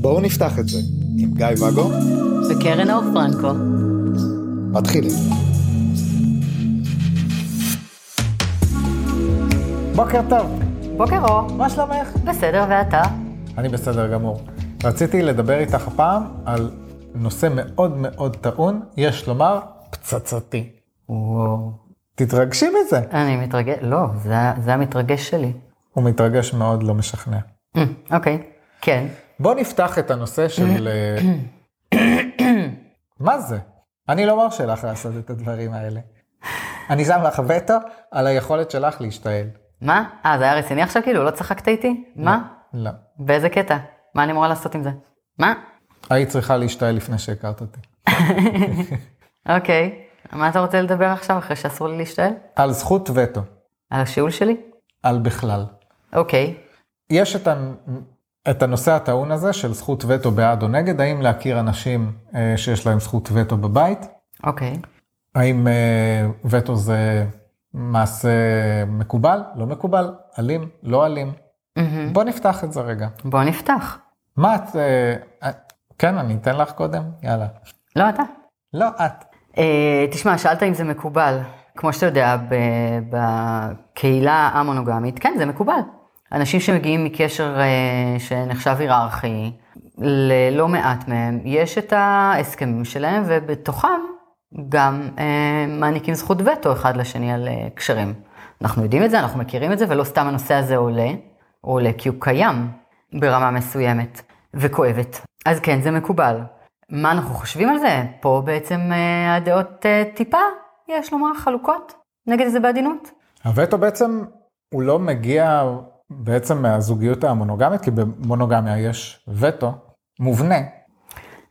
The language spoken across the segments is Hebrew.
בואו נפתח את זה עם גיא ואגו וקרן אור פרנקו. מתחילים. בוקר טוב, בוקר אור. מה שלומך? בסדר, ואתה? אני בסדר גמור. רציתי לדבר איתך הפעם על נושא מאוד מאוד טעון, יש לומר, פצצתי. וואו. תתרגשי מזה. אני מתרגש, לא, זה, זה המתרגש שלי. הוא מתרגש מאוד לא משכנע. אה, אוקיי, כן. בוא נפתח את הנושא של... אה, מה זה? אני לא מרשה לך לעשות את הדברים האלה. אני שם לך וטו על היכולת שלך להשתעל. מה? אה, זה היה רציני עכשיו כאילו? לא צחקת איתי? מה? לא. באיזה קטע? מה אני אמורה לעשות עם זה? מה? היית צריכה להשתעל לפני שהכרת אותי. אוקיי. מה אתה רוצה לדבר עכשיו אחרי שאסור לי להשתעל? על זכות וטו, על השיעול שלי? על בכלל. אוקיי. יש את, ה... את הנושא הטעון הזה של זכות וטו בעד או נגד, האם להכיר אנשים אה, שיש להם זכות וטו בבית? אוקיי. האם אה, וטו זה מעשה מקובל, לא מקובל, אלים, לא אלים? מהמם. בוא נפתח את זה רגע. בוא נפתח. מה את... אה, אה, כן, אני אתן לך קודם? יאללה. לא אתה. לא, את. אה, תשמע, שאלת אם זה מקובל. כמו שאתה יודע, בקהילה המונוגמית, כן, זה מקובל. אנשים שמגיעים מקשר אה, שנחשב היררכי, ללא מעט מהם, יש את ההסכמים שלהם, ובתוכם גם אה, מעניקים זכות וטו אחד לשני על קשרים. אנחנו יודעים את זה, אנחנו מכירים את זה, ולא סתם הנושא הזה עולה, הוא עולה כי הוא קיים ברמה מסוימת וכואבת. אז כן, זה מקובל. מה אנחנו חושבים על זה? פה בעצם אה, הדעות אה, טיפה, יש לומר, חלוקות. נגיד את זה בעדינות. הווטו בעצם, הוא לא מגיע בעצם מהזוגיות המונוגמית, כי במונוגמיה יש וטו מובנה,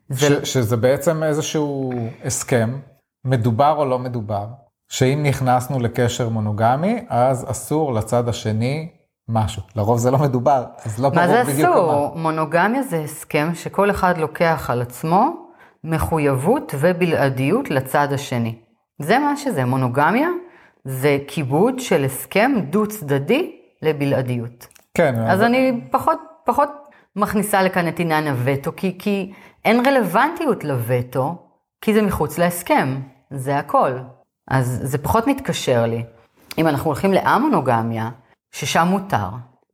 זה- ש, שזה בעצם איזשהו הסכם, מדובר או לא מדובר, שאם נכנסנו לקשר מונוגמי, אז אסור לצד השני משהו. לרוב זה לא מדובר, אז לא מה ברור זה בדיוק אסור? מונוגמיה זה הסכם שכל אחד לוקח על עצמו מחויבות ובלעדיות לצד השני. זה מה שזה, מונוגמיה זה כיבוד של הסכם דו צדדי לבלעדיות. כן, אז אבל- אני פחות, פחות מכניסה לכאן את עניין הווטו, כי, כי אין רלוונטיות לווטו, כי זה מחוץ להסכם, זה הכל. אז זה פחות מתקשר לי. אם אנחנו הולכים לאמונוגמיה, ששם מותר,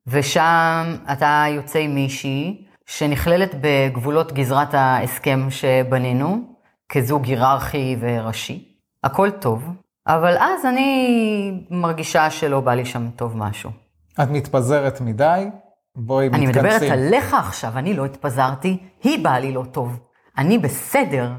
ושם אתה יוצא עם מישהי שנכללת בגבולות גזרת ההסכם שבנינו, כזוג היררכי וראשי, הכל טוב, אבל אז אני מרגישה שלא בא לי שם טוב משהו. את מתפזרת מדי, בואי אני מתכנסים. מדברת עליך עכשיו, אני לא התפזרתי, היא באה לי לא טוב. אני בסדר.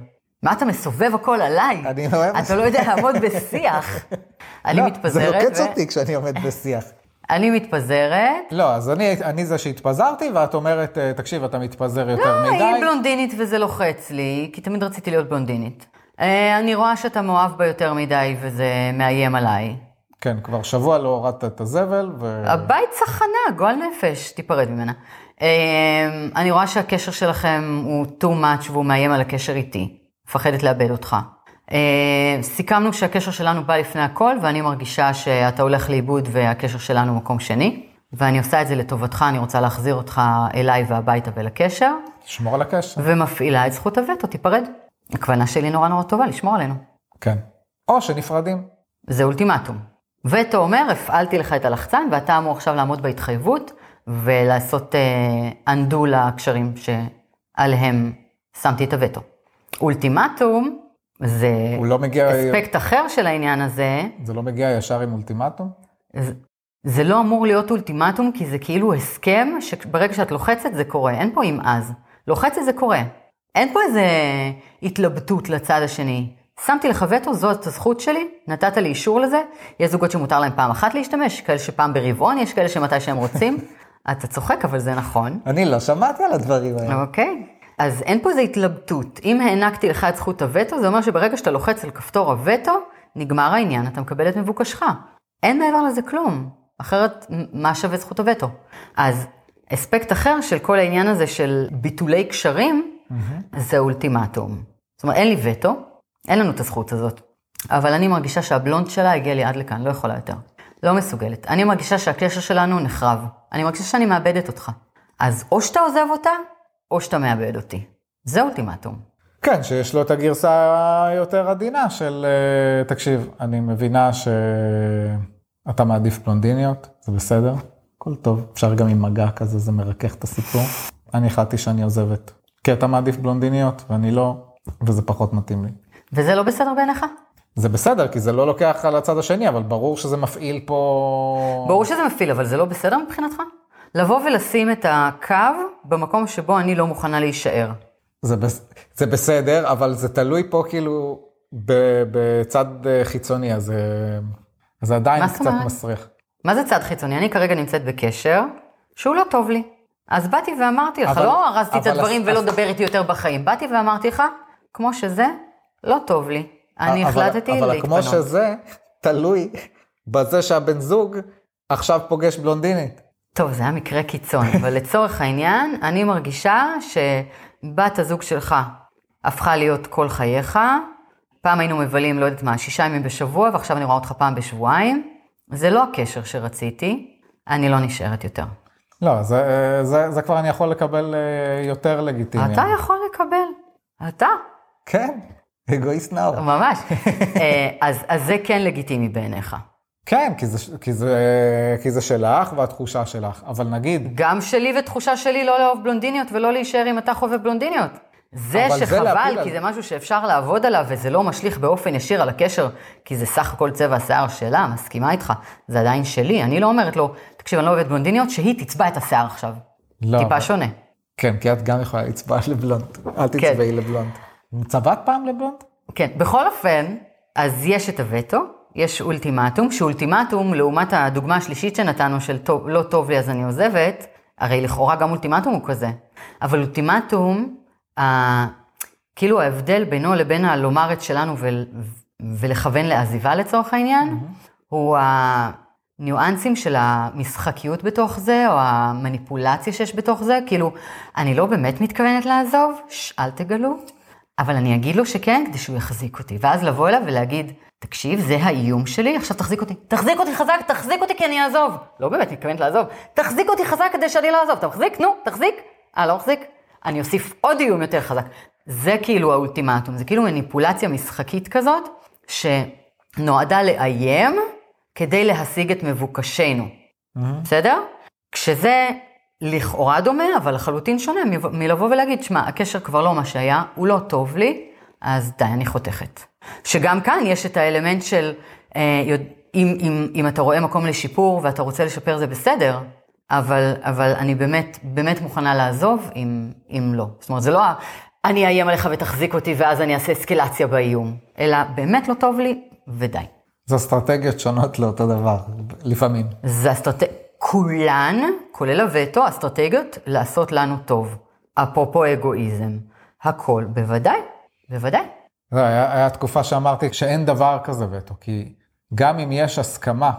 מה אתה מסובב הכל עליי? אני לא אוהב אתה לא יודע לעמוד בשיח. אני לא, מתפזרת. זה לוקץ ו- אותי כשאני עומד בשיח. אני מתפזרת. לא, אז אני, אני זה שהתפזרתי, ואת אומרת, אה, תקשיב, אתה מתפזר יותר לא, מדי. היא בלונדינית וזה לוחץ לי, כי תמיד רציתי להיות בלונדינית. אה, אני רואה שאתה מאוהב בה יותר מדי וזה מאיים עליי. כן, כבר שבוע לא הורדת את הזבל, ו... הבית צחנה, גועל נפש, תיפרד ממנה. אה, אני רואה שהקשר שלכם הוא too much והוא מאיים על הקשר איתי. מפחדת לאבד אותך. אה, סיכמנו שהקשר שלנו בא לפני הכל, ואני מרגישה שאתה הולך לאיבוד והקשר שלנו מקום שני. ואני עושה את זה לטובתך, אני רוצה להחזיר אותך אליי והביתה ולקשר, תשמור על הקשר. ומפעילה את זכות הווטו, תיפרד. הכוונה שלי נורא נורא טובה, לשמור עלינו. כן. או שנפרדים. זה אולטימטום. וטו אומר, הפעלתי לך את הלחצן, ואתה אמור עכשיו לעמוד בהתחייבות, ולעשות uh, undo לקשרים שעליהם שמתי את הווטו. אולטימטום זה לא מגיע, אספקט אחר של העניין הזה, זה לא מגיע ישר עם אולטימטום? זה- זה לא אמור להיות אולטימטום, כי זה כאילו הסכם שברגע שאת לוחצת זה קורה, אין פה אם אז. לוחצת זה קורה. אין פה איזה התלבטות לצד השני. שמתי לך וטו, זאת הזכות שלי, נתת לי אישור לזה. יש זוגות שמותר להם פעם אחת להשתמש, כאלה שפעם ברבעון, יש כאלה שמתי שהם רוצים. אתה צוחק, אבל זה נכון. אני לא שמעתי על הדברים האלה. אוקיי. אז אין פה איזו התלבטות. אם הענקתי לך את זכות הווטו, זה אומר שברגע שאתה לוחץ על כפתור הווטו, נגמר העניין, אתה מקבל את מבוקשך. אין מעבר לזה כלום. אחרת, מה שווה זכות הווטו? אז אספקט אחר של כל העניין הזה של ביטולי קשרים, זה אולטימטום. זאת אומרת, אין לי וטו, אין לנו את הזכות הזאת. אבל אני מרגישה שהבלונד שלה הגיע לי עד לכאן, לא יכולה יותר. לא מסוגלת. אני מרגישה שהקשר שלנו נחרב. אני מרגישה שאני מאבדת אותך. אז או שאתה עוזב אותה, או שאתה מאבד אותי. זה אולטימטום. כן, שיש לו את הגרסה היותר עדינה של, אה, תקשיב, אני מבינה שאתה מעדיף בלונדיניות, זה בסדר, הכל טוב, אפשר גם עם מגע כזה, זה מרכך את הסיפור. אני החלטתי שאני עוזבת, כי אתה מעדיף בלונדיניות ואני לא, וזה פחות מתאים לי. וזה לא בסדר בעיניך? זה בסדר, כי זה לא לוקח על הצד השני, אבל ברור שזה מפעיל פה... ברור שזה מפעיל, אבל זה לא בסדר מבחינתך? לבוא ולשים את הקו במקום שבו אני לא מוכנה להישאר. זה, בס... זה בסדר, אבל זה תלוי פה כאילו ב... בצד אה, חיצוני, אז אה, אז זה עדיין מה קצת אומרת? מסריח. מה זה צד חיצוני? אני כרגע נמצאת בקשר שהוא לא טוב לי. אז באתי ואמרתי לך, אבל- לא הרסתי את אבל הדברים אז- ולא אז- דבר איתי יותר בחיים. באתי ואמרתי לך, כמו שזה, לא טוב לי. אני אבל- החלטתי אבל להתפנות. כמו שזה, תלוי בזה שהבן זוג עכשיו פוגש בלונדינית. טוב, זה היה מקרה קיצון, אבל לצורך העניין, אני מרגישה שבת הזוג שלך הפכה להיות כל חייך. פעם היינו מבלים, לא יודעת מה, שישה ימים בשבוע, ועכשיו אני רואה אותך פעם בשבועיים. זה לא הקשר שרציתי, אני לא נשארת יותר. לא, זה, זה, זה כבר אני יכול לקבל אה, יותר לגיטימי. אתה יכול לקבל, אתה, כן, אגואיסט נאור. ממש. אה, אז, אז זה כן לגיטימי בעיניך. כן, כי זה, כי, זה, כי זה שלך והתחושה שלך, אבל נגיד, גם שלי ותחושה שלי לא לאהוב בלונדיניות ולא להישאר אם אתה חובב בלונדיניות. זה זה שחבל, להפיל כי על- זה משהו שאפשר לעבוד עליו וזה לא משליך באופן ישיר על הקשר, כי זה סך הכל צבע השיער שלה, מסכימה איתך, זה עדיין שלי. אני לא אומרת לו, תקשיב, אני לא אוהבת בלונדיניות, שהיא תצבע את השיער עכשיו. לא. טיפה אבל- שונה. כן, כי את גם יכולה לצבוע לבלונד, אל תצבעי לבלונד. צבעת פעם לבלונד? כן, בכל אופן, אז יש את הווטו, יש אולטימטום, שאולטימטום, לעומת הדוגמה השלישית שנתנו של טוב, לא טוב לי אז אני עוזבת, הרי לכאורה גם אולטימטום הוא כזה. אבל אולטימטום, ה... כאילו ההבדל בינו לבין הלומר את שלנו ו... ולכוון לעזיבה לצורך העניין, הוא הניואנסים של המשחקיות בתוך זה, או המניפולציה שיש בתוך זה, כאילו, אני לא באמת מתכוונת לעזוב, ש... אל תגלו, אבל אני אגיד לו שכן, כדי שהוא יחזיק אותי. ואז לבוא אליו ולהגיד, תקשיב, זה האיום שלי, עכשיו תחזיק אותי. תחזיק אותי חזק, תחזיק אותי כי אני אעזוב. לא באמת מתכוונת לעזוב. תחזיק אותי חזק כדי שאני לא אעזוב. אתה מחזיק? נו, תחזיק. אה, לא מחזיק? אני אוסיף עוד איום יותר חזק. זה כאילו האולטימטום, זה כאילו מניפולציה משחקית כזאת, שנועדה לאיים כדי להשיג את מבוקשנו. בסדר? כשזה לכאורה דומה, אבל לחלוטין שונה מלבוא ולהגיד, שמע, הקשר כבר לא מה שהיה, הוא לא טוב לי, אז די, אני חותכת. שגם כאן יש את האלמנט של, אה, אם, אם, אם אתה רואה מקום לשיפור ואתה רוצה לשפר זה בסדר, אבל, אבל אני באמת, באמת מוכנה לעזוב אם, אם לא. זאת אומרת, זה לא ה- אני אאיים עליך ותחזיק אותי ואז אני אעשה אסקלציה באיום, אלא באמת לא טוב לי ודי. זה אסטרטגיות שונות לאותו דבר, לפעמים. זה אסטרטגיות, כולן, כולל הווטו, אסטרטגיות לעשות לנו טוב. אפרופו אגואיזם. הכל, בוודאי, בוודאי. זה היה, היה תקופה שאמרתי שאין דבר כזה וטו, כי גם אם יש הסכמה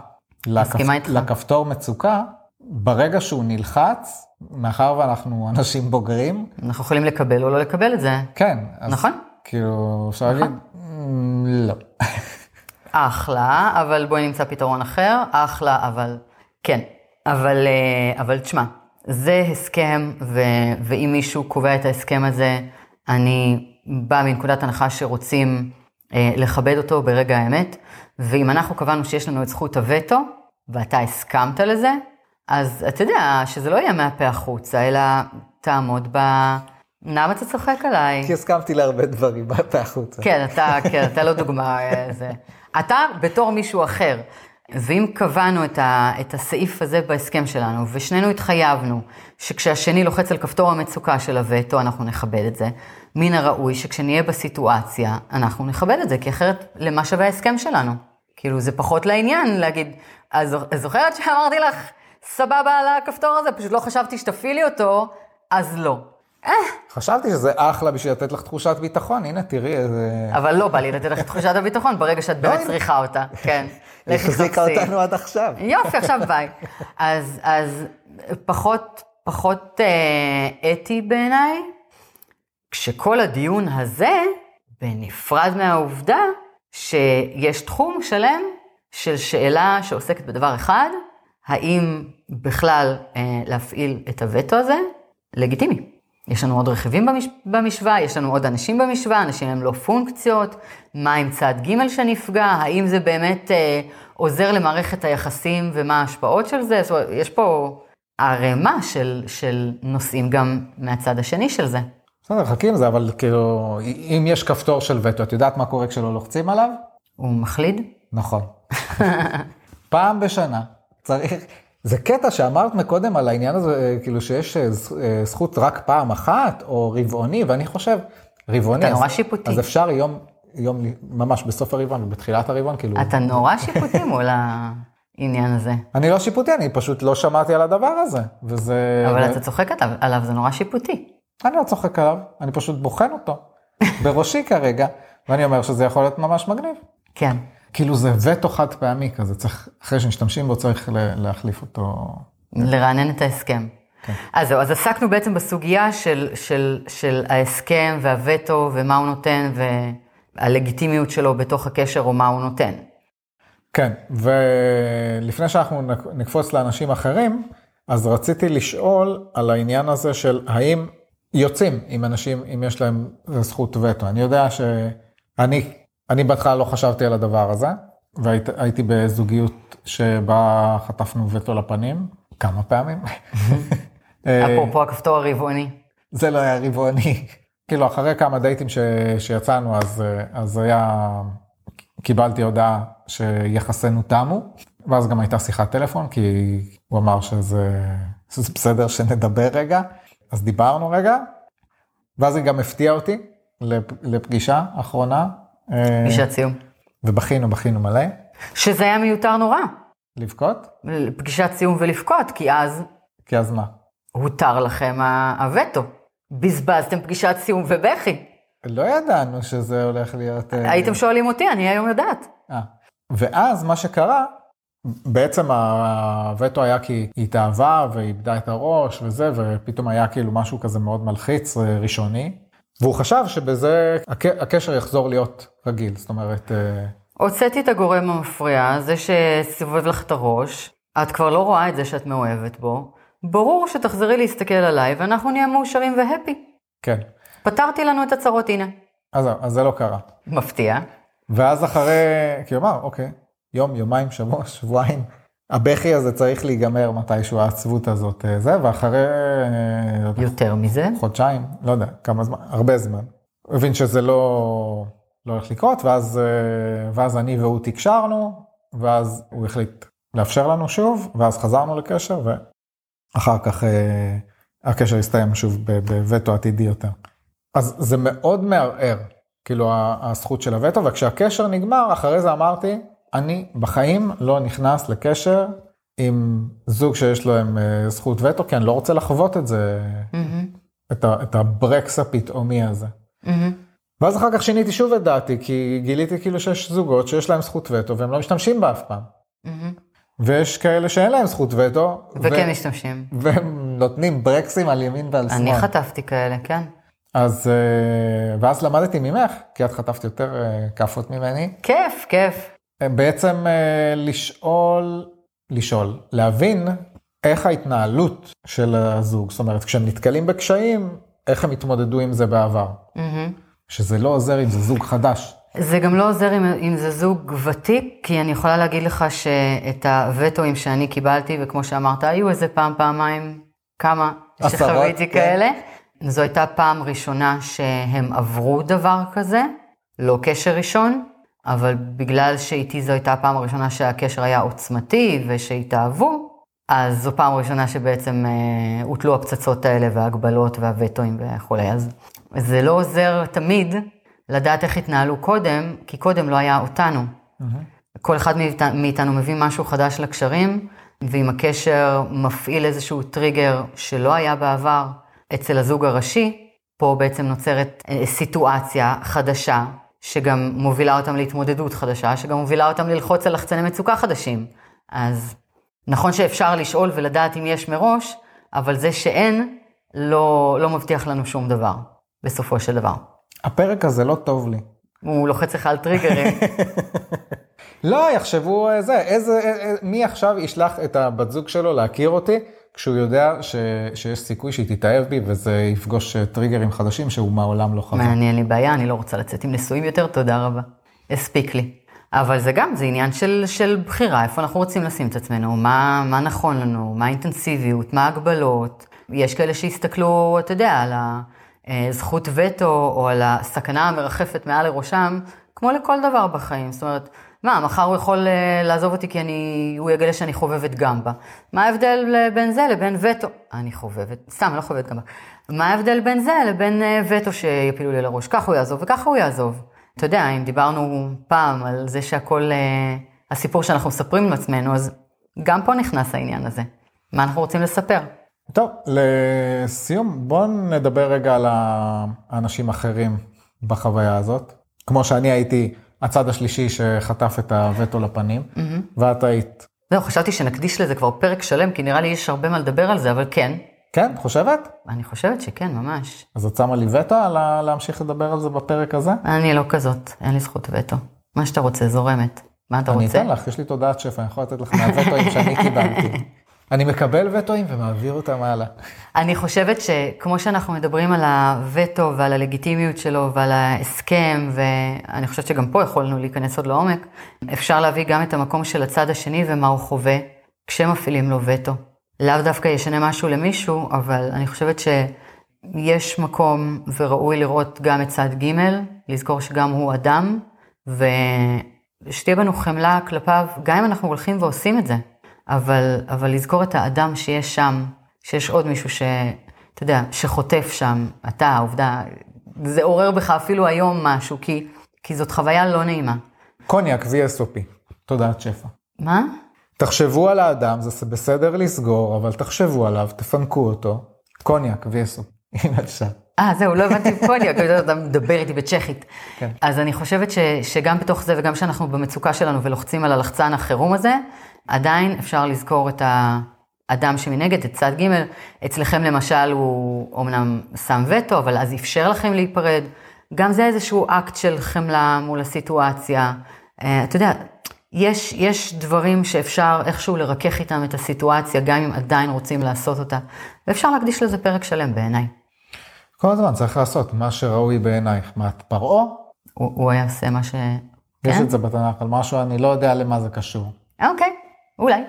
לכפ... לכפתור מצוקה, ברגע שהוא נלחץ, מאחר ואנחנו אנשים בוגרים, אנחנו יכולים לקבל או לא לקבל את זה. כן. אז נכון. כאילו, אפשר להגיד, "מ, לא. אחלה, אבל בואי נמצא פתרון אחר, אחלה, אבל כן. אבל, אה, אבל תשמע, זה הסכם, ו, ואם מישהו קובע את ההסכם הזה, אני באה מנקודת הנחה שרוצים אה, לכבד אותו ברגע האמת, ואם אנחנו קבענו שיש לנו את זכות הווטו, ואתה הסכמת לזה, אז אתה יודע, שזה לא יהיה מהפה החוצה, אלא תעמוד ב... למה אתה צוחק עליי? כי הסכמתי להרבה דברים בפה החוצה. כן, אתה, כן, אתה לא דוגמה. אה, זה. אתה בתור מישהו אחר. ואם קבענו את, ה, את הסעיף הזה בהסכם שלנו, ושנינו התחייבנו שכשהשני לוחץ על כפתור המצוקה של הווטו, אנחנו נכבד את זה, מן הראוי שכשנהיה בסיטואציה, אנחנו נכבד את זה, כי אחרת, למה שווה ההסכם שלנו? כאילו, זה פחות לעניין להגיד, אז זוכ- זוכרת שאמרתי לך, סבבה על הכפתור הזה, פשוט לא חשבתי שתפעילי אותו, אז לא. אה, חשבתי שזה אחלה בשביל לתת לך תחושת ביטחון, הנה תראי איזה... אבל לא בא לי לתת לך תחושת הביטחון ברגע שאת באמת הנה. צריכה אותה, כן. היא לכי החזיקה. אותנו עד עכשיו. יופי, עכשיו ביי. אז, אז פחות, פחות אה, אתי בעיניי, כשכל הדיון הזה, בנפרד מהעובדה שיש תחום שלם של שאלה שעוסקת בדבר אחד, האם בכלל אה, להפעיל את הווטו הזה, לגיטימי. יש לנו עוד רכיבים במש... במשוואה, יש לנו עוד אנשים במשוואה, אנשים הם לא פונקציות, מה עם צד ג' שנפגע, האם זה באמת אה, עוזר למערכת היחסים ומה ההשפעות של זה, זאת אומרת, יש פה ערימה של, של נושאים גם מהצד השני של זה. בסדר, חכי עם זה, אבל כאילו, אם יש כפתור של וטו, את יודעת מה קורה כשלא לוחצים עליו? הוא מחליד? נכון. פעם בשנה צריך, זה קטע שאמרת מקודם על העניין הזה, אה, כאילו שיש אה, אה, זכות רק פעם אחת, או רבעוני, ואני חושב, רבעוני, אתה נורא אז, שיפוטי. אז אפשר יום, יום, ממש בסוף הרבעון ובתחילת הרבעון, כאילו, אתה נורא שיפוטי מול העניין הזה. אני לא שיפוטי, אני פשוט לא שמעתי על הדבר הזה, וזה... אבל. אתה צוחק עליו, עליו, זה נורא שיפוטי. אני לא צוחק עליו, אני פשוט בוחן אותו, בראשי כרגע, ואני אומר שזה יכול להיות ממש מגניב. כן. כאילו זה וטו חד פעמי כזה, צריך, אחרי שמשתמשים בו צריך להחליף אותו. לרענן את ההסכם. כן. אז זהו, אז עסקנו בעצם בסוגיה של, של, של ההסכם והווטו ומה הוא נותן והלגיטימיות שלו בתוך הקשר או מה הוא נותן. כן, ולפני שאנחנו נק- נקפוץ לאנשים אחרים, אז רציתי לשאול על העניין הזה של האם יוצאים עם אנשים, אם יש להם זכות וטו. אני יודע שאני, אני בהתחלה לא חשבתי על הדבר הזה, והייתי בזוגיות שבה חטפנו וטו לפנים, כמה פעמים. אה, אפרופו הכפתור הרבעוני. זה לא היה רבעוני. כאילו, אחרי כמה דייטים ש... שיצאנו, אז, אה, אז היה, קיבלתי הודעה שיחסינו תמו, ואז גם הייתה שיחת טלפון, כי הוא אמר שזה, שזה בסדר שנדבר רגע, אז דיברנו רגע, ואז היא גם הפתיעה אותי לפ... לפגישה אחרונה, פגישת סיום. ובכינו, בכינו מלא. שזה היה מיותר נורא, לבכות? פגישת סיום ולבכות, כי אז כי אז מה? הותר לכם הווטו. בזבזתם פגישת סיום ובכי. לא ידענו שזה הולך להיות... אה, הייתם שואלים אותי, אני היום יודעת. אה. ואז מה שקרה, בעצם הווטו היה כי היא התאהבה ואיבדה את הראש וזה, ופתאום היה כאילו משהו כזה מאוד מלחיץ, אה, ראשוני. והוא חשב שבזה הק- הקשר יחזור להיות רגיל, זאת אומרת, אה, הוצאתי את הגורם המפריע, זה שסובב לך את הראש, את כבר לא רואה את זה שאת מאוהבת בו, ברור שתחזרי להסתכל עליי ואנחנו נהיה מאושרים והפי. כן. פתרתי לנו את הצרות, הנה. אז אז זה לא קרה. מפתיע. ואז אחרי, כי הוא אמר, אוקיי, יום, יומיים, שבוע, שבועיים, הבכי הזה צריך להיגמר מתישהו, העצבות הזאת, אה, זה, ואחרי אה, יותר מזה, חודשיים, לא יודע, כמה זמן, הרבה זמן. הוא הבין שזה לא, לא הולך לקרות, ואז, אה, ואז אני והוא תקשרנו, ואז הוא החליט לאפשר לנו שוב, ואז חזרנו לקשר, ואחר כך אה, הקשר הסתיים שוב בווטו עתידי יותר. אז זה מאוד מערער, כאילו הזכות של הווטו, וכשהקשר נגמר, אחרי זה אמרתי, אני בחיים לא נכנס לקשר עם זוג שיש להם אה, זכות וטו, כי אני לא רוצה לחוות את זה, את, ה, את הברקס הפתאומי הזה. ואז אחר כך שיניתי שוב את דעתי, כי גיליתי כאילו שיש זוגות שיש להם זכות וטו והם לא משתמשים בה אף פעם. ויש כאלה שאין להם זכות וטו, וכן משתמשים. והם נותנים ברקסים על ימין ועל שמאל. אני חטפתי כאלה, כן. אז, אה, ואז למדתי ממך, כי את חטפת יותר אה, כאפות ממני, כיף, כיף. בעצם אה, לשאול, לשאול, להבין איך ההתנהלות של הזוג, זאת אומרת, כשהם נתקלים בקשיים, איך הם התמודדו עם זה בעבר. שזה לא עוזר אם זה זוג חדש. זה גם לא עוזר אם, אם זה זוג ותיק, כי אני יכולה להגיד לך שאת הווטואים שאני קיבלתי, וכמו שאמרת, היו איזה פעם, פעמיים, כמה שחוויתי כן. כאלה. זו הייתה פעם ראשונה שהם עברו דבר כזה, לא קשר ראשון, אבל בגלל שאיתי זו הייתה הפעם הראשונה שהקשר היה עוצמתי ושהתאהבו, אז זו פעם ראשונה שבעצם אה, הוטלו הפצצות האלה וההגבלות והווטואים וכולי. אז זה לא עוזר תמיד לדעת איך התנהלו קודם, כי קודם לא היה אותנו. כל אחד מאית- מאיתנו מביא משהו חדש לקשרים, ואם הקשר מפעיל איזשהו טריגר שלא היה בעבר אצל הזוג הראשי, פה בעצם נוצרת אה, סיטואציה חדשה, שגם מובילה אותם להתמודדות חדשה, שגם מובילה אותם ללחוץ על לחצני מצוקה חדשים. אז נכון שאפשר לשאול ולדעת אם יש מראש, אבל זה שאין, לא, לא מבטיח לנו שום דבר, בסופו של דבר. הפרק הזה לא טוב לי. הוא לוחץ לך על טריגרים. לא, יחשבו אה, זה, איזה, אה, אה, מי עכשיו ישלח את הבת זוג שלו להכיר אותי, כשהוא יודע ש, שיש סיכוי שהיא תתאהב בי וזה יפגוש אה, טריגרים חדשים שהוא מעולם לא חווה. מעניין לי בעיה, אני לא רוצה לצאת עם נשואים יותר, תודה רבה. הספיק לי. אבל זה גם, זה עניין של, של בחירה, איפה אנחנו רוצים לשים את עצמנו, מה, מה נכון לנו, מה האינטנסיביות, מה ההגבלות. יש כאלה שיסתכלו, אתה יודע, על הזכות וטו או על הסכנה המרחפת מעל לראשם, כמו לכל דבר בחיים. זאת אומרת, מה, מחר הוא יכול אה, לעזוב אותי כי אני, הוא יגלה שאני חובבת גמבה. מה ההבדל בין זה לבין וטו? אני חובבת, סתם, אני לא חובבת גמבה. מה ההבדל בין זה לבין אה, וטו שיפילו לי לראש? ככה הוא יעזוב וככה הוא יעזוב. אתה יודע, אם דיברנו פעם על זה שהכל, אה, הסיפור שאנחנו מספרים עם עצמנו, אז גם פה נכנס העניין הזה. מה אנחנו רוצים לספר? טוב, לסיום, בואו נדבר רגע על האנשים האחרים בחוויה הזאת. כמו שאני הייתי הצד השלישי שחטף את הווטו לפנים, mm-hmm. ואת היית. זהו, חשבתי שנקדיש לזה כבר פרק שלם, כי נראה לי יש הרבה מה לדבר על זה, אבל כן. כן, חושבת? אני חושבת שכן, ממש. אז את שמה לי וטו על להמשיך לדבר על זה בפרק הזה? אני לא כזאת, אין לי זכות וטו. מה שאתה רוצה, זורמת. מה אתה אני רוצה? אני אתן לך, יש לי תודעת שפע, אני יכול לתת לך מהווטואים שאני קיבלתי. אני מקבל וטואים ומעביר אותם הלאה. אני חושבת שכמו שאנחנו מדברים על הווטו ועל הלגיטימיות שלו ועל ההסכם, ואני חושבת שגם פה יכולנו להיכנס עוד לעומק, אפשר להביא גם את המקום של הצד השני ומה הוא חווה כשמפעילים לו וטו. לאו דווקא ישנה משהו למישהו, אבל אני חושבת שיש מקום וראוי לראות גם את צד ג', לזכור שגם הוא אדם, ושתהיה בנו חמלה כלפיו, גם אם אנחנו הולכים ועושים את זה. אבל, אבל לזכור את האדם שיש שם, שיש עוד מישהו ש... אתה יודע, שחוטף שם, אתה, העובדה, זה עורר בך אפילו היום משהו, כי, כי זאת חוויה לא נעימה. קוניאק VSOP, תודעת שפע. מה? תחשבו על האדם, זה בסדר לסגור, אבל תחשבו עליו, תפנקו אותו. קוניאק VSOP, הנה אפשר. אה, זהו, לא הבנתי קוניאק, אתה מדבר איתי בצ'כית. כן. אז אני חושבת ש, שגם בתוך זה, וגם כשאנחנו במצוקה שלנו ולוחצים על הלחצן החירום הזה, עדיין אפשר לזכור את האדם שמנגד, את צד ג', אצלכם למשל הוא אמנם שם וטו, אבל אז אפשר לכם להיפרד. גם זה איזשהו אקט של חמלה מול הסיטואציה. אה, אתה יודע, יש, יש דברים שאפשר איכשהו לרכך איתם את הסיטואציה, גם אם עדיין רוצים לעשות אותה, ואפשר להקדיש לזה פרק שלם בעיניי. כל הזמן צריך לעשות מה שראוי בעינייך. מה, את פרעה? הוא, הוא היה עושה מה ש... יש כן? את זה בתנ"ך, על משהו, אני לא יודע למה זה קשור. אוקיי, אולי.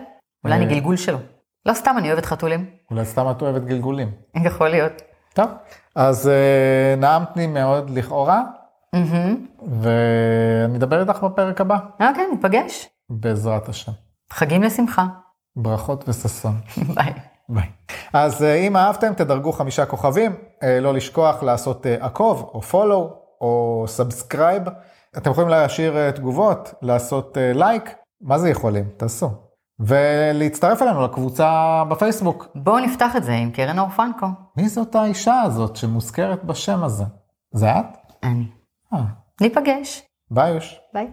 אולי אני אה, גלגול שלו. לא סתם, אני אוהבת חתולים. אולי סתם את אוהבת גלגולים. יכול להיות. טוב, אז אה, נעמת לי מאוד לכאורה, ואני אדבר איתך בפרק הבא. אוקיי, ניפגש. בעזרת השם. חגים לשמחה. ברכות וששון. ביי. ביי. אז אה, אם אהבתם, תדרגו חמישה כוכבים, לא לשכוח לעשות עקוב או follow או subscribe. אתם יכולים להשאיר תגובות, לעשות לייק. מה זה יכולים? תעשו. ולהצטרף אלינו לקבוצה בפייסבוק. בואו נפתח את זה עם קרן אור פנקו. מי זאת האישה הזאת שמוזכרת בשם הזה? זה את? אני. אה. ניפגש. ביי יוש. ביי.